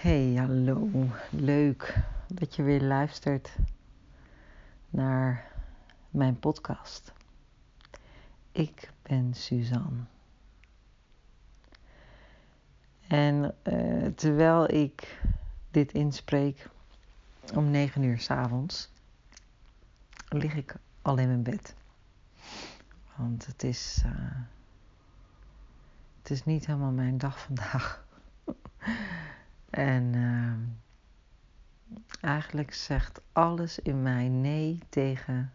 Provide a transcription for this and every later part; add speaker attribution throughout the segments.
Speaker 1: Hey, hallo. Leuk dat je weer luistert naar mijn podcast. Ik ben Suzanne. En uh, terwijl ik dit inspreek om 9 uur s avonds, lig ik al in mijn bed. Want het is, uh, het is niet helemaal mijn dag vandaag. En uh, eigenlijk zegt alles in mij nee tegen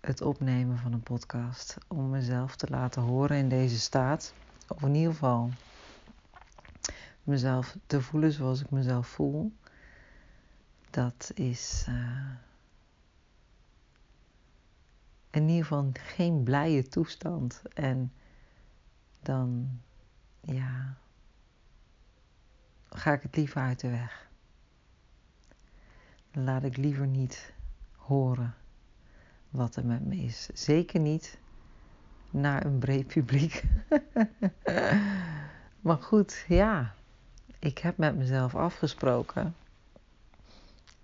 Speaker 1: het opnemen van een podcast. Om mezelf te laten horen in deze staat. Of in ieder geval mezelf te voelen zoals ik mezelf voel. Dat is uh, in ieder geval geen blije toestand. En dan, ja ga ik het liever uit de weg. Laat ik liever niet horen wat er met me is. Zeker niet naar een breed publiek. maar goed, ja. Ik heb met mezelf afgesproken.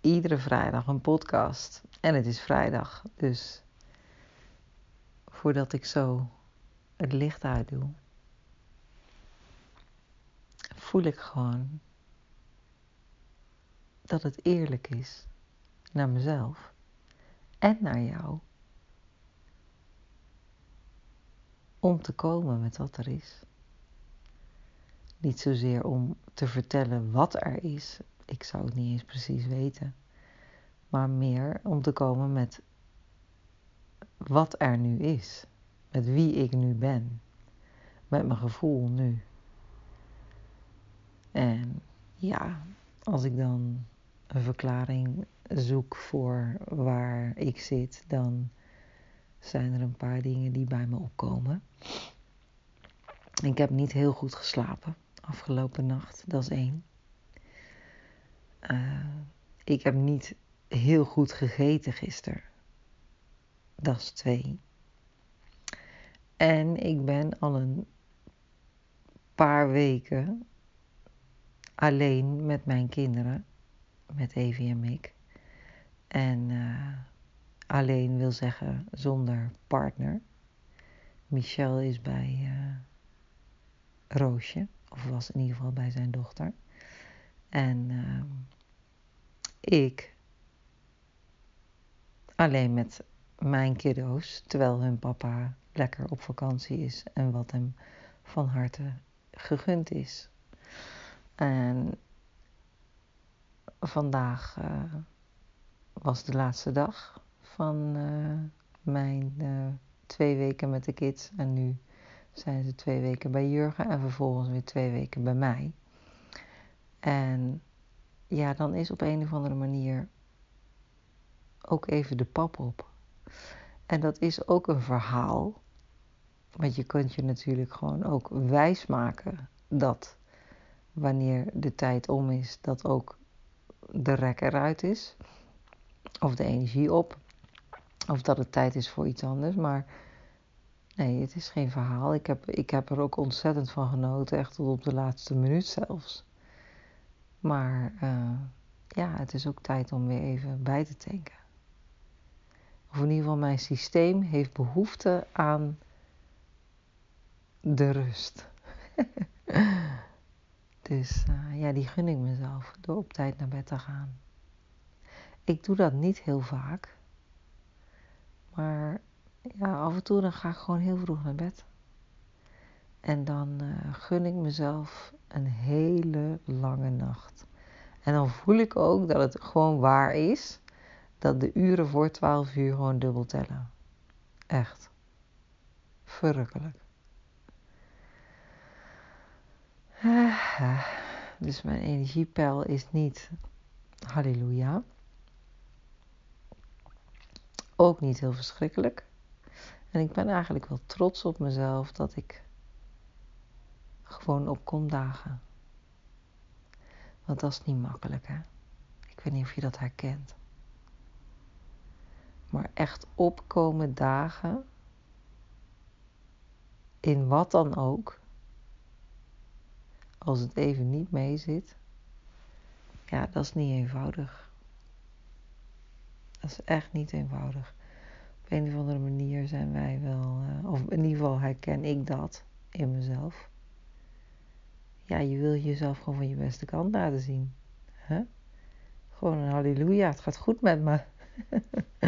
Speaker 1: Iedere vrijdag een podcast. En het is vrijdag. Dus voordat ik zo het licht uitdoe, voel ik gewoon dat het eerlijk is naar mezelf en naar jou om te komen met wat er is. Niet zozeer om te vertellen wat er is, ik zou het niet eens precies weten, maar meer om te komen met wat er nu is, met wie ik nu ben, met mijn gevoel nu. En ja, als ik dan een verklaring zoek voor waar ik zit, dan zijn er een paar dingen die bij me opkomen. Ik heb niet heel goed geslapen afgelopen nacht, dat is één. Uh, ik heb niet heel goed gegeten gisteren, dat is twee. En ik ben al een paar weken alleen met mijn kinderen, met Evie en Mick. En uh, alleen wil zeggen zonder partner. Michel is bij uh, Roosje, of was in ieder geval bij zijn dochter. En uh, ik alleen met mijn kiddo's, terwijl hun papa lekker op vakantie is en wat hem van harte gegund is. En vandaag uh, was de laatste dag van uh, mijn uh, twee weken met de kids. En nu zijn ze twee weken bij Jurgen en vervolgens weer twee weken bij mij. En ja, dan is op een of andere manier ook even de pap op. En dat is ook een verhaal. Want je kunt je natuurlijk gewoon ook wijsmaken dat wanneer de tijd om is, dat ook de rek eruit is. Of de energie op. Of dat het tijd is voor iets anders. Maar nee, het is geen verhaal. Ik heb, ik heb er ook ontzettend van genoten. Echt tot op de laatste minuut zelfs. Maar uh, ja, het is ook tijd om weer even bij te tanken. Of in ieder geval mijn systeem heeft behoefte aan de rust. Dus ja, die gun ik mezelf door op tijd naar bed te gaan. Ik doe dat niet heel vaak. Maar ja, af en toe dan ga ik gewoon heel vroeg naar bed. En dan uh, gun ik mezelf een hele lange nacht. En dan voel ik ook dat het gewoon waar is dat de uren voor 12 uur gewoon dubbel tellen. Echt. Verrukkelijk. Dus mijn energiepeil is niet halleluja. Ook niet heel verschrikkelijk. En ik ben eigenlijk wel trots op mezelf dat ik gewoon op kom dagen. Want dat is niet makkelijk, hè? Ik weet niet of je dat herkent. Maar echt opkomen dagen, in wat dan ook, als het even niet mee zit, Ja, dat is niet eenvoudig. Dat is echt niet eenvoudig. Op een of andere manier zijn wij wel, uh, of in ieder geval herken ik dat in mezelf. Ja, je wil jezelf gewoon van je beste kant laten zien. Huh? Gewoon een halleluja, het gaat goed met me.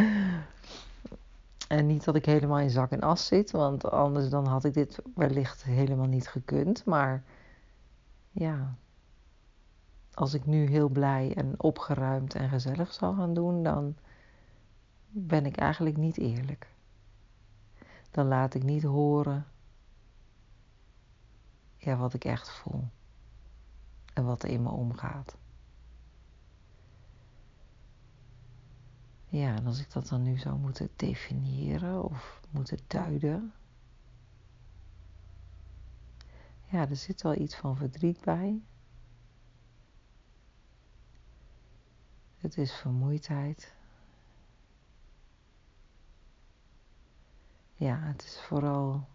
Speaker 1: en niet dat ik helemaal in zak en as zit, want anders dan had ik dit wellicht helemaal niet gekund. Maar ja, als ik nu heel blij en opgeruimd en gezellig zal gaan doen, dan ben ik eigenlijk niet eerlijk. Dan laat ik niet horen ja, wat ik echt voel en wat er in me omgaat. Ja, en als ik dat dan nu zou moeten definiëren of moeten duiden. Ja, er zit wel iets van verdriet bij. Het is vermoeidheid. Ja, het is vooral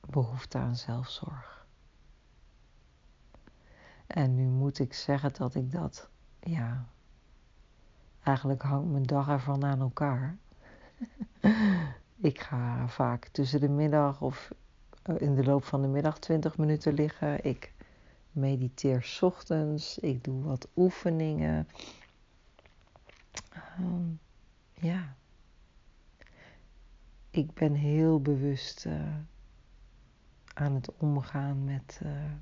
Speaker 1: behoefte aan zelfzorg. En nu moet ik zeggen dat ik dat, ja, eigenlijk hangt mijn dag ervan aan elkaar. ik ga vaak tussen de middag of in de loop van de middag 20 minuten liggen. Ik mediteer ochtends. Ik doe wat oefeningen. Um, ja. Ik ben heel bewust uh, aan het omgaan met, uh,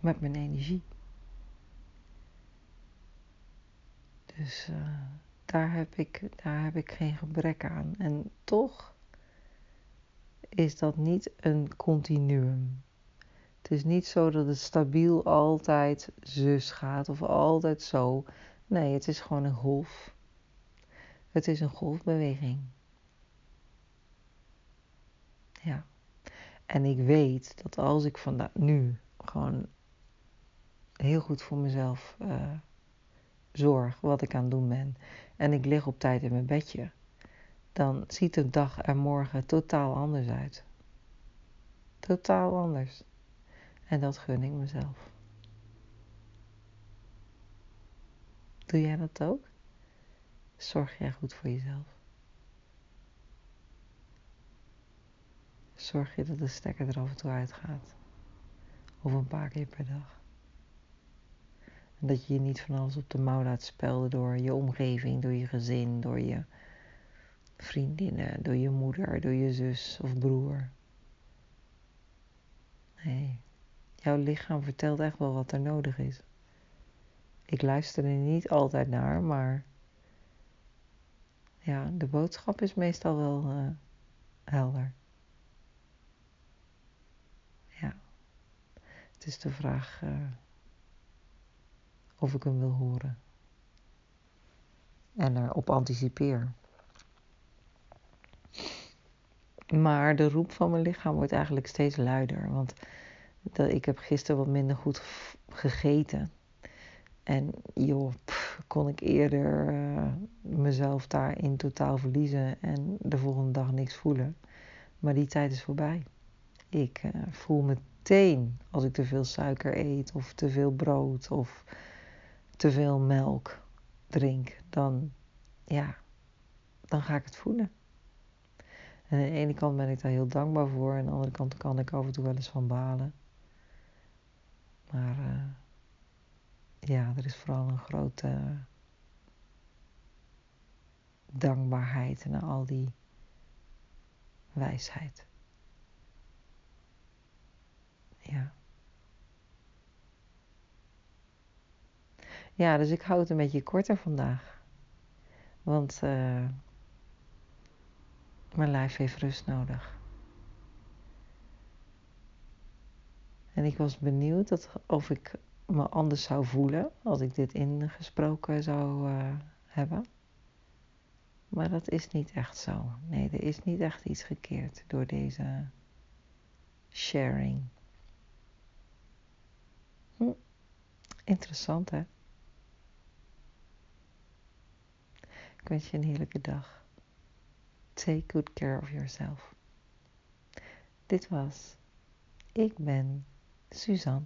Speaker 1: met mijn energie. Dus daar, heb ik, daar heb ik geen gebrek aan. En toch is dat niet een continuum. Het is niet zo dat het stabiel altijd zus gaat of altijd zo. Nee, het is gewoon een golf. Het is een golfbeweging. Ja. En ik weet dat als ik vandaag nu gewoon heel goed voor mezelf uh, zorg, wat ik aan het doen ben, en ik lig op tijd in mijn bedje, dan ziet de dag er morgen totaal anders uit. Totaal anders. En dat gun ik mezelf. Doe jij dat ook? Zorg jij goed voor jezelf? Zorg je dat de stekker er af en toe uitgaat? Of een paar keer per dag? En dat je je niet van alles op de mouw laat spelden door je omgeving, door je gezin, door je vriendinnen, door je moeder, door je zus of broer. Nee, jouw lichaam vertelt echt wel wat er nodig is. Ik luister er niet altijd naar, maar ja, de boodschap is meestal wel uh, helder. Ja, het is de vraag uh, of ik hem wil horen en erop anticipeer. Maar de roep van mijn lichaam wordt eigenlijk steeds luider. Want ik heb gisteren wat minder goed gegeten. En joh, kon ik eerder uh, mezelf daarin totaal verliezen en de volgende dag niks voelen. Maar die tijd is voorbij. Ik uh, voel meteen als ik te veel suiker eet of te veel brood of te veel melk drink, dan ja, dan ga ik het voelen. En aan de ene kant ben ik daar heel dankbaar voor. En aan de andere kant kan ik af en toe wel eens van balen. Maar uh, ja, er is vooral een grote dankbaarheid naar al die wijsheid. Ja. Ja, dus ik hou het een beetje korter vandaag. Want uh, mijn lijf heeft rust nodig. En ik was benieuwd dat, of ik me anders zou voelen als ik dit ingesproken zou uh, hebben. Maar dat is niet echt zo. Nee, er is niet echt iets gekeerd door deze sharing. Hm. Interessant hè? Ik wens je een heerlijke dag. Take good care of yourself. Dit was Ik ben Suzanne.